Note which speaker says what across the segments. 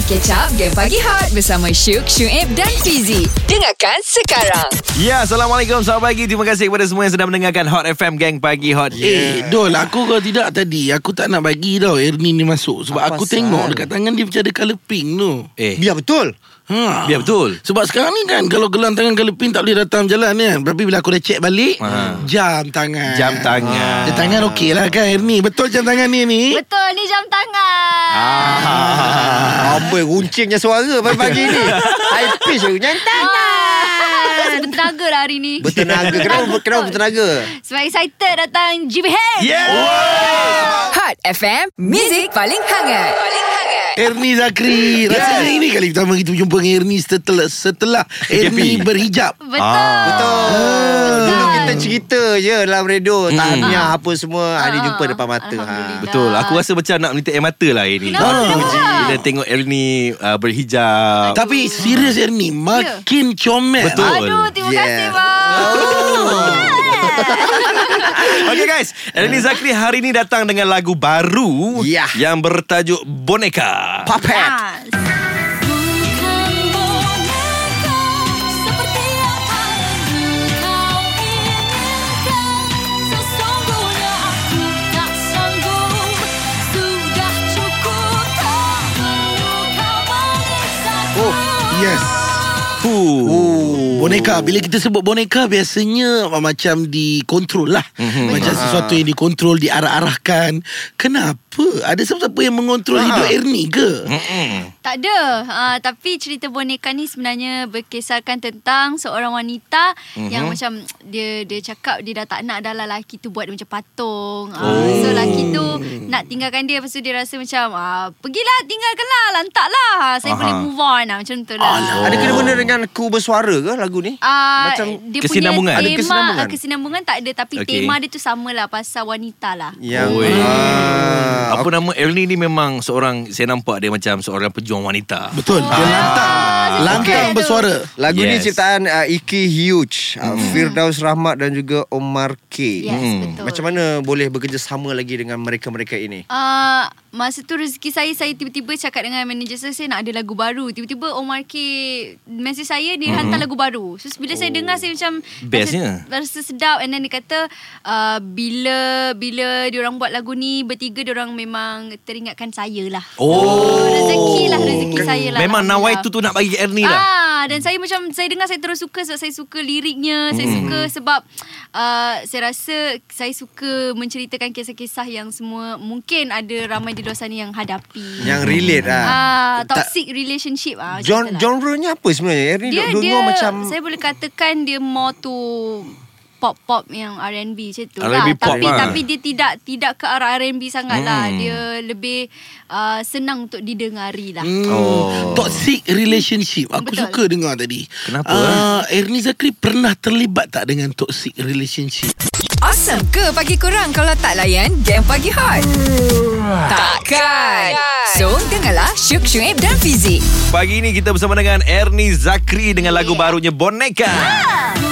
Speaker 1: Catch up Game Pagi Hot Bersama Syuk, Syuib dan Fizi. Dengarkan sekarang.
Speaker 2: Ya, Assalamualaikum. Selamat pagi. Terima kasih kepada semua yang sedang mendengarkan Hot FM Gang Pagi Hot.
Speaker 3: Eh, Dol, aku kalau tidak tadi Aku tak nak bagi tau Ernie ni masuk. Sebab
Speaker 4: Apa
Speaker 3: aku
Speaker 4: pasal?
Speaker 3: tengok dekat tangan dia macam ada colour pink tu.
Speaker 2: Eh,
Speaker 4: Biar betul
Speaker 3: ha.
Speaker 2: biar betul.
Speaker 3: Sebab sekarang ni kan Kalau gelang tangan pink Tak boleh datang jalan kan Tapi bila aku dah check balik
Speaker 2: Ha.
Speaker 3: Jam tangan.
Speaker 2: Jam tangan.
Speaker 3: Jam tangan okey lah kan Ernie. Betul jam tangan ni ni
Speaker 5: Betul ni jam tangan.
Speaker 2: ah.
Speaker 4: Amboi runcingnya suara pagi-pagi ni? High pitch tu Nyantai
Speaker 5: Ah, bertenaga lah hari ni.
Speaker 4: Bertenaga. Kenapa, kenapa bertenaga?
Speaker 5: Sebab excited datang GBH.
Speaker 2: Yeah
Speaker 1: Hot FM Music paling hangat. Paling hangat
Speaker 3: Ernie Zakri Rasanya ini kali pertama kita berjumpa dengan Ernie Setelah, setelah Ernie berhijab
Speaker 5: Betul.
Speaker 2: Ah.
Speaker 4: Betul Dulu kita cerita je dalam radio Tahniah apa semua Hari
Speaker 5: Ah,
Speaker 4: jumpa depan mata ha.
Speaker 2: Betul Aku rasa macam nak menitik air mata lah ini
Speaker 5: Kenapa?
Speaker 3: Ah.
Speaker 5: Kenapa?
Speaker 2: Bila tengok Ernie uh, berhijab
Speaker 3: Tapi serius Ernie Makin comel
Speaker 2: Betul.
Speaker 5: Aduh, terima
Speaker 4: Yeah.
Speaker 5: kasih bang.
Speaker 2: Okay guys. Ernie Zakri hari ni datang dengan lagu baru
Speaker 4: Ya.
Speaker 2: Yang bertajuk Boneka.
Speaker 4: Puppet.
Speaker 5: Yes.
Speaker 6: Bukan boneka seperti
Speaker 3: Boneka Bila kita sebut boneka Biasanya Macam dikontrol lah mm-hmm. Macam sesuatu yang dikontrol Diarah-arahkan Kenapa? Ada siapa-siapa yang mengontrol
Speaker 4: Ha.
Speaker 3: Hidup Ernie ke?
Speaker 2: Mm-mm.
Speaker 5: Tak ada. Uh, tapi cerita boneka ni sebenarnya berkisarkan tentang seorang wanita mm-hmm. yang macam dia dia cakap dia dah tak nak dah lah lelaki tu buat dia macam patung. Uh,
Speaker 2: Oh.
Speaker 5: So lelaki tu nak tinggalkan dia lepas tu dia rasa macam uh, pergilah tinggalkanlah lantaklah. Saya
Speaker 2: Aha.
Speaker 5: boleh move on lah macam tu lah.
Speaker 3: Alah.
Speaker 4: Ada kena benda dengan ku bersuara ke lagu ni?
Speaker 5: Uh,
Speaker 4: Macam
Speaker 5: dia
Speaker 2: kesinambungan?
Speaker 5: punya
Speaker 2: Ada
Speaker 5: tema
Speaker 4: kesinambungan?
Speaker 5: kesinambungan? kesinambungan tak ada tapi okay. tema dia tu samalah pasal wanita lah.
Speaker 4: Yang
Speaker 2: Oi.
Speaker 4: ah,
Speaker 2: Apa nama Ernie ni memang seorang Saya nampak dia macam seorang pejuang wanita
Speaker 3: Betul Dia lantang Lantang
Speaker 5: suka
Speaker 3: bersuara
Speaker 4: Lagu ni
Speaker 2: Yes.
Speaker 4: ciptaan uh, Iki Huge uh, Firdaus Rahmat dan juga Omar K
Speaker 5: Yes,
Speaker 2: Hmm.
Speaker 5: betul.
Speaker 4: Macam mana boleh bekerjasama lagi dengan mereka-mereka ini?
Speaker 5: Uh, masa tu rezeki saya Saya tiba-tiba cakap dengan manager saya Saya nak ada lagu baru. Tiba-tiba Omar K Message saya Dia hantar lagu baru. So bila saya dengar Saya macam
Speaker 2: Bestnya.
Speaker 5: rasa, rasa sedap. And then dia kata uh, Bila Bila diorang buat lagu ni Bertiga diorang memang Teringatkan saya lah.
Speaker 2: Oh.
Speaker 5: Rezeki lah Rezeki saya lah
Speaker 2: Memang nawai tu tu nak bagi Ernie lah
Speaker 5: Ah, dan saya macam saya dengar saya terus suka sebab saya suka liriknya, saya
Speaker 2: Hmm.
Speaker 5: suka sebab uh, saya rasa saya suka menceritakan kisah-kisah yang semua mungkin ada ramai di luar sana yang hadapi.
Speaker 4: Yang relate lah
Speaker 5: Ah, toxic relationship ah. macam
Speaker 4: Gen-
Speaker 5: tu lah.
Speaker 4: Genrenya apa sebenarnya?
Speaker 5: Dia
Speaker 4: dua
Speaker 5: dia
Speaker 4: macam
Speaker 5: saya boleh katakan dia more to pop-pop yang R&B macam tu lah.
Speaker 2: pop
Speaker 5: Tapi
Speaker 2: lah.
Speaker 5: tapi dia tidak tidak ke arah R&B sangat lah.
Speaker 2: Hmm.
Speaker 5: Dia lebih uh, senang untuk didengari lah.
Speaker 3: Hmm.
Speaker 2: Oh.
Speaker 3: Toxic relationship Aku
Speaker 5: Betul.
Speaker 3: suka dengar tadi
Speaker 2: Kenapa,
Speaker 3: uh, Ernie Zakri pernah terlibat tak Dengan toxic relationship
Speaker 1: Awesome ke pagi korang Kalau tak layan Game Pagi Hot Takkan So dengarlah Syuk, Syuib dan Fizi
Speaker 2: Pagi ni kita bersama dengan Ernie Zakri Dengan lagu barunya Boneka
Speaker 6: Bukan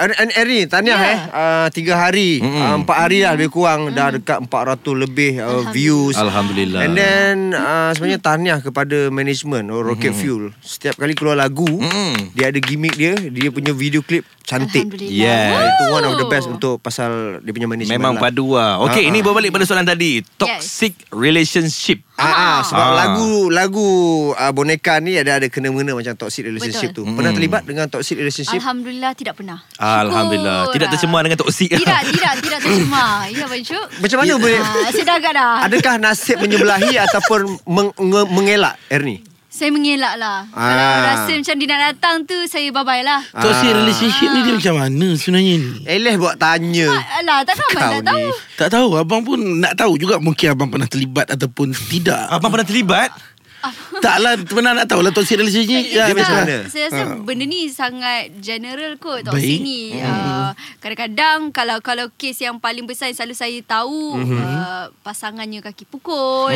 Speaker 4: yeah. Ernie Tahniah
Speaker 5: Ya.
Speaker 4: eh? Uh, Tiga hari.
Speaker 2: Mm-mm.
Speaker 4: uh, Empat hari lah lebih kurang. Dah dekat 400 lebih uh, views.
Speaker 2: Alhamdulillah.
Speaker 4: And then uh, Sebenarnya tahniah kepada Management oh, Rocket Fuel. Setiap kali keluar lagu
Speaker 2: Mm-mm.
Speaker 4: Dia ada gimmick dia Dia punya video klip Cantik.
Speaker 2: Yeah.
Speaker 4: Itu one of the best Untuk pasal Dia punya management
Speaker 2: Memang
Speaker 4: lah.
Speaker 2: padu lah Okay
Speaker 4: Ah,
Speaker 2: ini
Speaker 4: ah.
Speaker 2: berbalik pada soalan tadi Toxic relationship
Speaker 4: Ah, ah, sebab
Speaker 2: Ah.
Speaker 4: lagu lagu uh, boneka ni ada ada kena-mena macam toxic relationship
Speaker 5: Betul.
Speaker 4: tu. Pernah terlibat dengan toxic relationship?
Speaker 5: Alhamdulillah tidak pernah.
Speaker 2: Alhamdulillah
Speaker 5: Syukur
Speaker 2: Tidak
Speaker 5: lah.
Speaker 2: tercemar dengan toksik
Speaker 5: Tidak, tidak, tidak tercemar. Ya, Abang Syuk.
Speaker 4: Macam mana boleh
Speaker 5: Ah, saya dah agak dah.
Speaker 4: Adakah nasib menyebelahi ataupun meng, nge, mengelak Ernie?
Speaker 5: Saya mengelak lah.
Speaker 4: Ah.
Speaker 5: Kalau rasa macam dia nak datang tu, saya bye-bye lah.
Speaker 3: Toxic relationship ni dia macam mana sebenarnya ni
Speaker 4: Eleh buat tanya.
Speaker 5: Alah, tak ramai
Speaker 4: Kau
Speaker 5: tak tahu.
Speaker 4: ni.
Speaker 3: Tak tahu Abang pun nak tahu juga Mungkin abang pernah terlibat Ataupun tidak
Speaker 2: Abang pernah terlibat
Speaker 3: Taklah pernah nak tahu lah toxic relationship
Speaker 4: Dia
Speaker 3: ya,
Speaker 4: macam mana?
Speaker 5: Saya rasa benda ni sangat general kot toxic
Speaker 3: Baik.
Speaker 5: ni. Uh, kadang-kadang kalau kalau kes yang paling besar yang selalu saya tahu uh, pasangannya kaki pukul.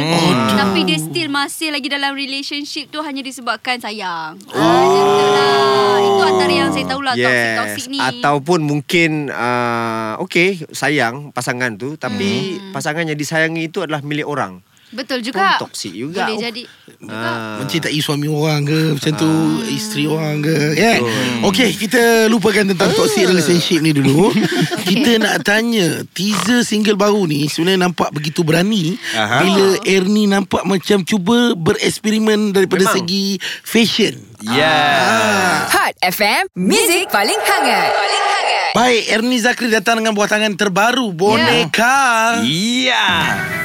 Speaker 5: Tapi dia still masih lagi dalam relationship tu hanya disebabkan sayang. Oh. lah. Itu antara yang saya tahulah toxic-toxic ni.
Speaker 4: Ataupun mungkin uh, Okay Sayang pasangan tu Tapi
Speaker 5: Hmm.
Speaker 4: Pasangan yang disayangi itu Adalah milik orang
Speaker 5: Betul juga.
Speaker 4: Pun toxic juga.
Speaker 5: Boleh jadi.
Speaker 4: Ah.
Speaker 3: Mencintai suami orang ke Macam tu Isteri orang ke yeah. Okay kita lupakan tentang Toxic relationship ni dulu Kita nak tanya Teaser single baru ni Sebenarnya nampak begitu berani
Speaker 2: Aha.
Speaker 3: Bila Ernie nampak macam Cuba bereksperimen Daripada
Speaker 4: Memang.
Speaker 3: segi Fashion
Speaker 2: Yeah
Speaker 1: Hot FM, Music paling hangat. Paling hangat.
Speaker 3: Baik Ernie Zakri datang dengan buah tangan terbaru Boneka
Speaker 2: Yeah
Speaker 6: Bukan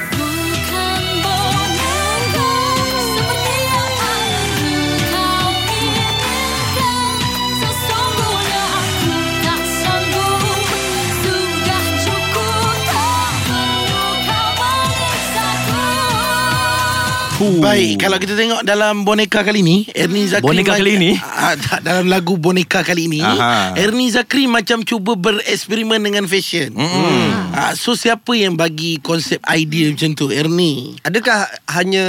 Speaker 3: Baik, kalau kita tengok dalam boneka kali ni, Ernie Zakri
Speaker 2: Boneka kali ni?
Speaker 3: Ah, dalam lagu boneka kali ni,
Speaker 2: Aha.
Speaker 3: Ernie Zakri macam cuba bereksperimen dengan fashion. Mm. Ah, so siapa yang bagi konsep idea macam tu, Ernie?
Speaker 4: Adakah hanya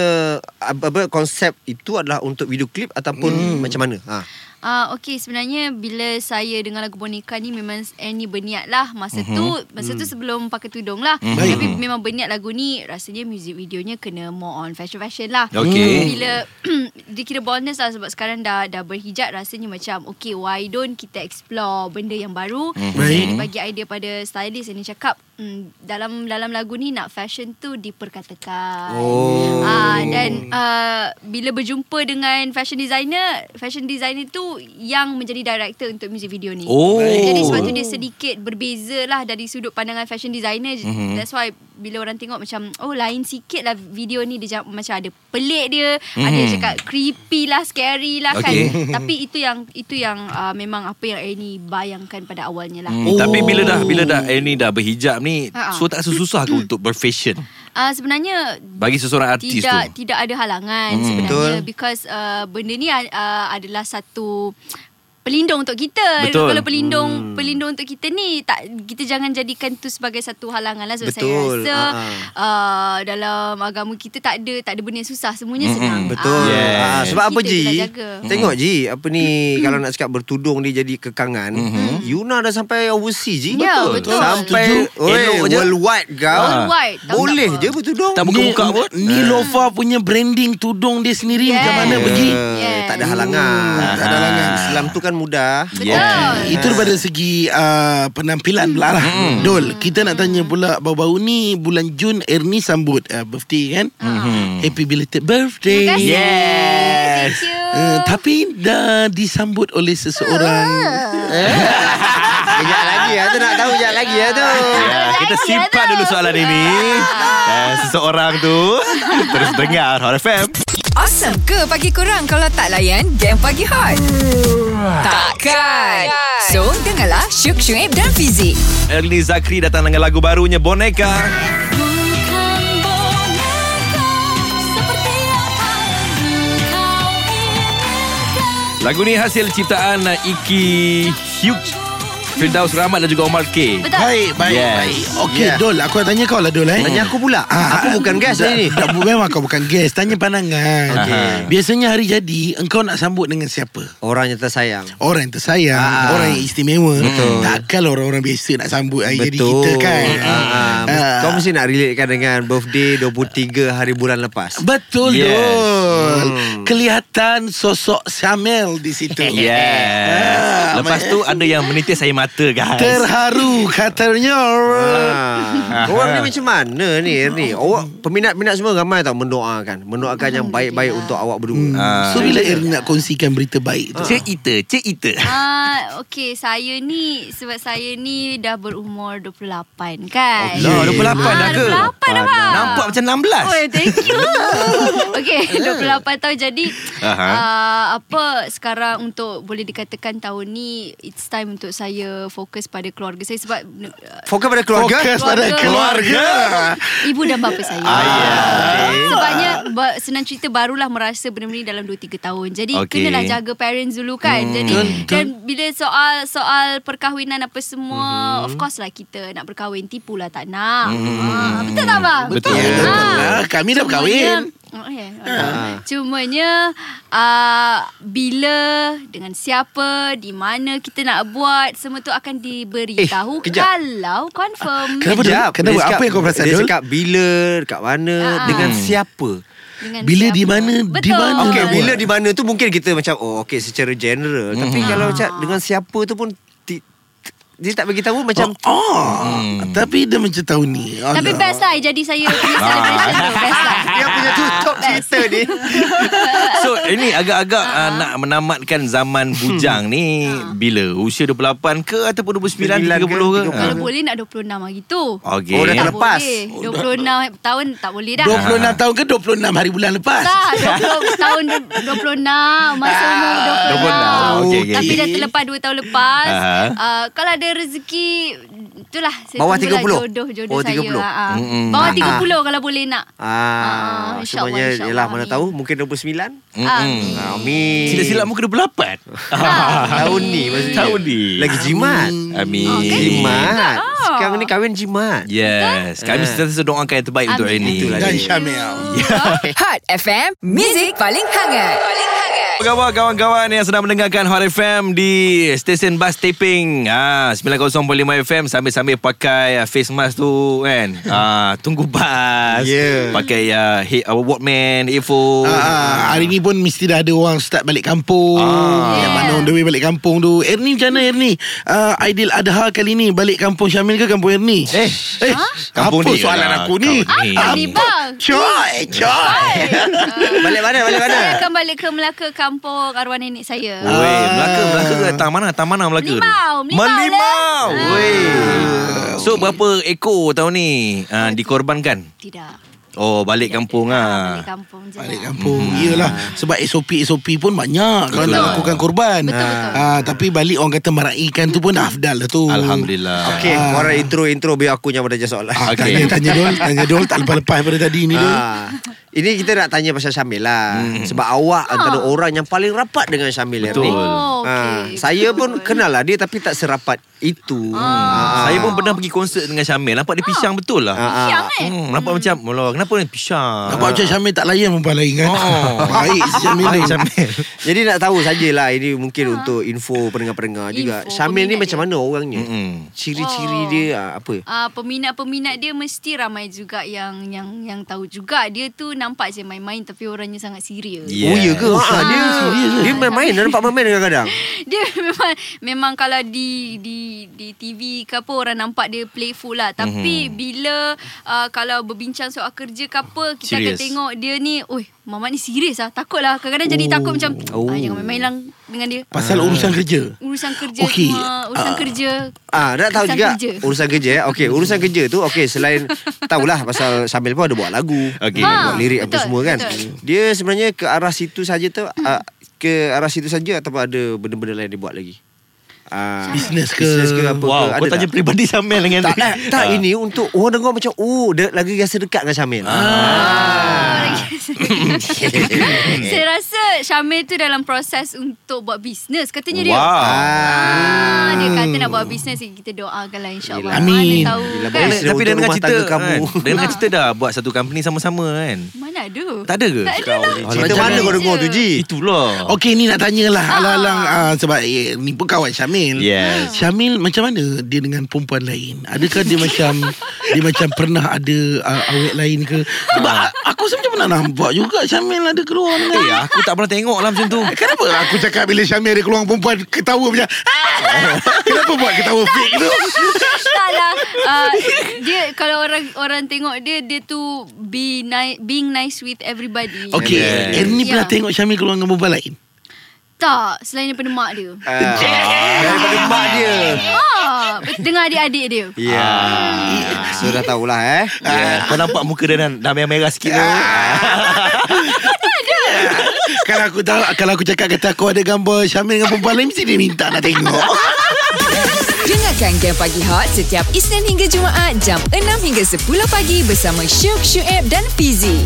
Speaker 4: apa, apa konsep itu adalah untuk video klip ataupun macam mana? Ha.
Speaker 5: Ah uh, okey sebenarnya bila saya dengar lagu boneka ni memang Annie berniat lah masa uh-huh. tu masa tu sebelum pakai tudung lah
Speaker 3: Mhm. Baik.
Speaker 5: tapi memang berniat lagu ni rasanya music videonya kena more on fashion fashion lah.
Speaker 2: Okey.
Speaker 5: Bila dia kira bonus lah sebab sekarang dah dah berhijab rasanya macam okay why don't kita explore benda yang baru. Saya bagi idea pada stylist yang ni cakap hmm, dalam dalam lagu ni nak fashion tu diperkatakan.
Speaker 4: Oh.
Speaker 5: Ah dan uh, bila berjumpa dengan fashion designer, fashion designer tu yang menjadi director untuk music video ni.
Speaker 2: Oh.
Speaker 5: Jadi sebab tu dia sedikit berbeza lah dari sudut pandangan fashion designer. Mm-hmm. That's why bila orang tengok macam oh lain sikit lah video ni dia macam, ada pelik dia, mm-hmm. ada cakap creepy lah, scary lah
Speaker 2: Okay.
Speaker 5: kan. Tapi itu yang itu yang uh, memang apa yang Annie bayangkan pada awalnya lah.
Speaker 2: Hmm, Tapi bila dah bila dah Annie dah berhijab ni,
Speaker 5: Ha-ha.
Speaker 2: so tak susah ke untuk berfashion
Speaker 5: Uh, sebenarnya
Speaker 2: bagi seseorang artis
Speaker 5: tidak
Speaker 2: tu?
Speaker 5: tidak ada halangan
Speaker 2: Hmm.
Speaker 5: sebenarnya
Speaker 4: Betul.
Speaker 5: because uh, benda ni uh, adalah satu pelindung untuk kita.
Speaker 2: Betul.
Speaker 5: Kalau pelindung hmm. pelindung untuk kita ni tak kita jangan jadikan tu sebagai satu halangan lah sebab
Speaker 4: Betul.
Speaker 5: saya rasa
Speaker 4: Ha-ha.
Speaker 5: uh, dalam agama kita tak ada tak ada benda yang susah semuanya senang.
Speaker 4: Betul.
Speaker 2: Yes.
Speaker 4: Ah, sebab apa
Speaker 5: Kita
Speaker 4: Ji?
Speaker 5: kena jaga.
Speaker 4: Tengok Ji, apa ni kalau nak cakap bertudung dia jadi kekangan. Yuna dah sampai overseas Ji.
Speaker 5: Ya, betul.
Speaker 4: Sampai
Speaker 2: Setuju.
Speaker 4: oi, worldwide kau.
Speaker 5: Worldwide. Tahu
Speaker 4: Boleh
Speaker 5: tak
Speaker 4: je
Speaker 5: apa?
Speaker 4: bertudung.
Speaker 2: Tak buka-buka pun.
Speaker 3: Ni Lofa punya branding tudung dia sendiri
Speaker 5: Yes.
Speaker 3: macam mana pergi?
Speaker 5: Yes.
Speaker 4: Tak ada halangan.
Speaker 3: Tak ada halangan.
Speaker 4: Islam tu kan mudah.
Speaker 5: Betul.
Speaker 2: Yeah.
Speaker 3: Itu daripada segi uh, penampilan pula lah.
Speaker 2: Hmm.
Speaker 3: Dol, kita nak tanya pula baru-baru ni bulan Jun Ernie sambut uh, birthday kan? Happy belated birthday.
Speaker 5: Terima kasih.
Speaker 2: Yes.
Speaker 5: Thank you.
Speaker 3: Uh, tapi dah disambut oleh seseorang.
Speaker 4: Kejap lagi ya tu nak tahu kejap lagi ya tu.
Speaker 2: Ya, kita simpan dulu soalan ini. Eh, seseorang tu terus dengar Hot FM.
Speaker 1: Awesome ke pagi kurang kalau tak layan game pagi hot? Takkan. So, dengarlah Syuk Syuib dan Fizik.
Speaker 2: Ernie Zakri datang dengan lagu barunya Boneka.
Speaker 6: Bukan boneka seperti yang kau inginkan
Speaker 2: Lagu ni hasil ciptaan Iki Hyuk, Firdaus Rahmat dan juga Omar K.
Speaker 5: Betul.
Speaker 3: Baik, baik,
Speaker 2: Yes.
Speaker 3: baik. Okey,
Speaker 4: Yeah.
Speaker 3: Dol, aku nak tanya kau lah Dol eh.
Speaker 4: Tanya aku pula.
Speaker 3: Ah,
Speaker 4: Aku bukan guest hari ni.
Speaker 3: dah, memang kau bukan guest. Tanya pandangan.
Speaker 2: Okey.
Speaker 3: Biasanya hari jadi, engkau nak sambut dengan siapa?
Speaker 4: Orang yang tersayang.
Speaker 3: Orang yang tersayang
Speaker 4: Ah.
Speaker 3: Orang yang istimewa
Speaker 4: Betul.
Speaker 3: Takkan orang-orang biasa Nak sambut hari jadi
Speaker 4: Betul.
Speaker 3: kita kan
Speaker 4: Ah, ah.
Speaker 3: Ah.
Speaker 4: Kau mesti nak relatekan dengan birthday 23 hari bulan lepas.
Speaker 3: Betul
Speaker 2: Yes.
Speaker 3: Dol
Speaker 4: Hmm.
Speaker 3: Kelihatan sosok Syamel di situ
Speaker 2: Yes.
Speaker 3: Ah,
Speaker 2: Lepas tu ada yang menitis air mata guys.
Speaker 3: Terharu katanya
Speaker 4: Ah. Korang ni macam mana ni ni? Awak peminat-peminat semua ramai tau mendoakan. Mendoakan yang baik-baik untuk awak berdua.
Speaker 2: Ah.
Speaker 3: So bila Ernie nak kongsikan berita baik tu
Speaker 2: Cik Ita, Cik Ita.
Speaker 5: Ah, okay, saya ni sebab saya ni dah berumur 28 kan.
Speaker 2: Lah, 28 dah ke?
Speaker 5: 28 dah bang.
Speaker 2: Nampak macam 16.
Speaker 5: Oh, thank you. okay, 28 tahun jadi
Speaker 2: Aha.
Speaker 5: uh, apa sekarang untuk boleh dikatakan tahun ni it's time untuk saya fokus pada keluarga saya sebab
Speaker 4: Fokus pada keluarga.
Speaker 3: Fokus pada
Speaker 5: Keluarga.
Speaker 3: keluarga
Speaker 5: ibu dan bapa saya.
Speaker 2: Ah, ya.
Speaker 5: Sebabnya ba- senang cerita barulah merasa benda ni dalam 2 3 tahun. Jadi okay. kenalah jaga parents dulu kan. Hmm. Jadi
Speaker 3: Betul, betul.
Speaker 5: dan bila soal soal perkahwinan apa semua,
Speaker 2: Hmm.
Speaker 5: of course lah kita nak berkahwin tipulah tak nak. Ha, betul tak bang?
Speaker 2: Betul.
Speaker 3: Ya,
Speaker 5: Ha.
Speaker 3: betul lah. Kami dah berkahwin.
Speaker 5: Oh, yeah. uh. Cumanya uh, bila dengan siapa, di mana kita nak buat, semua tu akan diberitahu
Speaker 4: Eh, kejap.
Speaker 5: kalau confirm
Speaker 3: Kenapa Dul?
Speaker 4: Sekejap.
Speaker 3: Kenapa?
Speaker 4: Dia
Speaker 3: Apa
Speaker 4: cakap-
Speaker 3: yang kau perasan,
Speaker 4: Dia
Speaker 3: Dul?
Speaker 4: cakap bila, dekat mana,
Speaker 5: Ah.
Speaker 4: dengan siapa.
Speaker 5: dengan
Speaker 3: Bila
Speaker 5: siapa.
Speaker 3: di mana, di
Speaker 5: Betul.
Speaker 3: mana
Speaker 4: Okey,
Speaker 3: nak
Speaker 4: bila di mana tu mungkin kita macam oh okey secara general. Tapi kalau macam dengan siapa tu pun dia tak bagi tahu macam
Speaker 3: Oh, oh. Tapi dia macam tahu ni.
Speaker 5: Tapi
Speaker 3: Alah.
Speaker 5: best lah jadi saya punya celebration tu. Best lah.
Speaker 4: dia punya tutup cerita ni.
Speaker 2: So ini agak-agak uh, nak menamatkan zaman bujang ni bila usia 28 ke ataupun 29
Speaker 4: 29
Speaker 2: 30 ke?
Speaker 4: ke?
Speaker 5: Kalau
Speaker 2: Ha.
Speaker 5: boleh nak 26 hari tu.
Speaker 2: Okey.
Speaker 4: Oh, dah
Speaker 5: Tak
Speaker 4: terlepas.
Speaker 5: boleh. 26 tahun tak boleh dah.
Speaker 3: 26 tahun ke 26 hari bulan lepas?
Speaker 5: Tak, 20 tahun 26 Masa umur
Speaker 2: 26.
Speaker 5: 26
Speaker 2: Okey, okey.
Speaker 5: Tapi dah terlepas 2 tahun lepas
Speaker 2: Aha.
Speaker 5: uh, Kalau ada rezeki Itulah saya
Speaker 4: Bawah
Speaker 5: tunggulah
Speaker 4: 30?
Speaker 5: Jodoh-jodoh
Speaker 4: Oh,
Speaker 5: saya
Speaker 4: 30.
Speaker 5: ha, ha.
Speaker 2: Mm-mm.
Speaker 5: Bawah
Speaker 4: Ah.
Speaker 5: 30 kalau boleh nak
Speaker 4: Ah,
Speaker 5: Ah,
Speaker 4: semuanya yalah mana tahu mungkin 29.
Speaker 2: Mm-mm.
Speaker 5: Amin.
Speaker 4: Amin.
Speaker 2: Silap-silap muka 28.
Speaker 4: Tahun ni maksudnya.
Speaker 2: Tahun ni.
Speaker 4: Lagi jimat.
Speaker 2: Amin.
Speaker 4: Jimat.
Speaker 5: Ah.
Speaker 4: Sekarang ni kahwin jimat.
Speaker 2: Yes. Kami sentiasa doakan yang terbaik untuk
Speaker 5: Amin.
Speaker 2: Reni.
Speaker 4: Itulah
Speaker 3: Dan. Syamil.
Speaker 1: Hot FM, Music paling hangat. Paling hangat.
Speaker 2: Apa khabar kawan-kawan yang sedang mendengarkan Hot FM di stesen bas taping ha, 90.5 FM sambil-sambil pakai uh, face mask tu kan ha, tunggu bas
Speaker 4: Yeah.
Speaker 2: pakai uh, he, uh, Walkman earphone
Speaker 3: Ah, hari ni pun mesti dah ada orang start balik kampung.
Speaker 2: Ah.
Speaker 3: Yang mana on the way balik kampung tu. Erni macam mana Erni? Uh, Aidil Adha kali ni balik kampung Syamil ke kampung Erni?
Speaker 2: Eh,
Speaker 3: eh
Speaker 2: kampung
Speaker 3: apa
Speaker 2: ni
Speaker 3: soalan
Speaker 2: lah,
Speaker 3: aku ni?
Speaker 5: Apa ni bang?
Speaker 3: Coy, coy.
Speaker 4: Balik mana? Balik mana?
Speaker 5: Saya akan balik ke Melaka Kampung arwah nenek saya
Speaker 2: Weh, Melaka, Melaka ke tang mana? Tang mana Melaka?
Speaker 5: Melimau, Melimau
Speaker 2: Melimau. Weh. So berapa ekor tahun ni uh, dikorbankan?
Speaker 5: Tidak
Speaker 2: Oh, balik kampung ah.
Speaker 5: Balik kampung je
Speaker 3: Balik
Speaker 5: lah.
Speaker 3: kampung Yelah Sebab SOP-SOP pun banyak Kalau nak lakukan korban
Speaker 5: Betul, betul.
Speaker 3: Ah, Tapi balik orang kata meraihkan tu pun afdal lah tu
Speaker 2: Alhamdulillah.
Speaker 4: Okey, korang intro-intro biar aku yang bertanya soalan.
Speaker 3: Ah,
Speaker 2: Okey.
Speaker 3: Tanya, tanya Dol Tanya Dol Tak lepas-lepas pada tadi ni Dol
Speaker 4: Ah, ini kita nak tanya pasal Syamil lah hmm. Sebab awak antara orang yang paling rapat dengan Syamil
Speaker 2: Betul.
Speaker 4: Ernie.
Speaker 5: Oh,
Speaker 4: Ah,
Speaker 5: okey.
Speaker 4: Saya pun kenal lah dia Tapi tak serapat itu ah.
Speaker 2: Saya pun pernah pergi konsert dengan Syamil. Nampak dia pisang betul lah.
Speaker 4: Ah, ah.
Speaker 5: Siang eh
Speaker 2: Hmm, nampak macam Mula, Kenapa ni pisang
Speaker 3: Nampak macam Syamil tak layan perempuan lain kan
Speaker 2: Oh.
Speaker 3: Baik Syamil
Speaker 2: Baik Syamil
Speaker 4: Jadi nak tahu sajalah Ini mungkin untuk info pendengar-pendengar juga Syamil ni macam
Speaker 5: dia.
Speaker 4: mana orangnya
Speaker 2: Mm-mm.
Speaker 4: Ciri-ciri
Speaker 5: Oh.
Speaker 4: dia ah, apa
Speaker 5: uh, peminat-peminat dia mesti ramai juga yang yang yang tahu juga dia tu nampak je main-main tapi orangnya sangat serius.
Speaker 2: Yeah.
Speaker 4: Oh ya ke? Ha, dia
Speaker 3: serius ke?
Speaker 4: dia main-main Dia nampak main-main kadang-kadang
Speaker 5: Dia memang memang kalau di di di TV ke apa orang nampak dia playful lah tapi mm-hmm. bila uh, kalau berbincang soal kerja ke apa kita akan
Speaker 2: Serius.
Speaker 5: tengok dia ni oi Mamat ni serius lah Takut lah Kadang-kadang jadi takut macam
Speaker 4: Oh.
Speaker 5: ah, Jangan main-main lah Dengan dia
Speaker 3: Pasal urusan kerja
Speaker 5: Urusan kerja
Speaker 3: Okey.
Speaker 5: semua Urusan
Speaker 3: Ah.
Speaker 5: kerja
Speaker 4: Ah, nak tahu
Speaker 5: Urusan
Speaker 4: juga
Speaker 5: kerja.
Speaker 4: urusan kerja eh. Okey, urusan kerja tu okey selain tahulah pasal Syamil pun ada buat lagu,
Speaker 2: Okey.
Speaker 4: buat
Speaker 5: Ha,
Speaker 4: lirik apa
Speaker 5: betul,
Speaker 4: semua kan.
Speaker 5: betul.
Speaker 4: Dia sebenarnya ke arah situ saja tu ah, ke arah situ saja ataupun ada benda-benda lain dia buat lagi. Ah,
Speaker 3: Business ke?
Speaker 4: Business ke apa
Speaker 2: Wow,
Speaker 4: ke?
Speaker 2: kau
Speaker 4: Ada
Speaker 2: tanya
Speaker 4: tak?
Speaker 2: peribadi Syamil dengan
Speaker 4: tak, eh, tak ini untuk orang dengar macam oh dia lagi rasa dekat dengan Syamil.
Speaker 5: Ah. Saya rasa Syamil tu dalam proses untuk buat bisnes katanya dia.
Speaker 2: Wow
Speaker 5: Ah, dia kata nak buat bisnes kita doakan lah insyaAllah.
Speaker 3: Amin.
Speaker 5: Mana tahu
Speaker 4: Yelah,
Speaker 5: kan?
Speaker 2: Tapi dia dengan
Speaker 4: rumah
Speaker 2: cerita
Speaker 4: tangga kamu.
Speaker 2: kan, Dia dengan cerita dah Buat satu company sama-sama kan
Speaker 5: Mana ada?
Speaker 2: Tak ada ke?
Speaker 5: Tak ada lah.
Speaker 4: Cerita
Speaker 3: Macam
Speaker 4: mana kau dengar tu Ji?
Speaker 2: Itulah
Speaker 3: Okey ni nak tanyalah Alang-alang ah, Sebab eh, ni pun kawan Syamil
Speaker 2: Yes
Speaker 3: Syamil macam mana dia dengan perempuan lain? Adakah dia macam dia macam pernah ada uh, awet lain ke? Sebab a- aku sebenarnya pernah nampak juga Syamil ada keluar dengan
Speaker 2: Eh aku tak pernah tengok lah macam tu
Speaker 3: Kenapa aku cakap bila Syamil ada keluar dengan perempuan ketawa macam "Ah!" Kenapa buat ketawa fake tu?
Speaker 5: Uh, dia kalau orang orang tengok dia dia tu be nice being nice with everybody.
Speaker 3: Okey,
Speaker 2: Yes.
Speaker 3: Erni pernah
Speaker 5: Ya.
Speaker 3: tengok Syamil keluar dengan perempuan lain?
Speaker 5: Tak, selain daripada mak dia.
Speaker 4: Ah, daripada mak dia.
Speaker 5: Ah, dengan adik-adik dia.
Speaker 4: Ya. So dah tahulah eh.
Speaker 2: yeah. Kau nampak muka dia dah, dah merah-merah sikit tu
Speaker 3: kalau aku tahu kalau aku cakap kata aku ada gambar Syamil dengan perempuan lain mesti dia minta nak tengok.
Speaker 1: Dengarkan Game Pagi Hot setiap Isnin hingga Jumaat jam 6 hingga 10 pagi bersama Syuk, Syuib dan Fizi.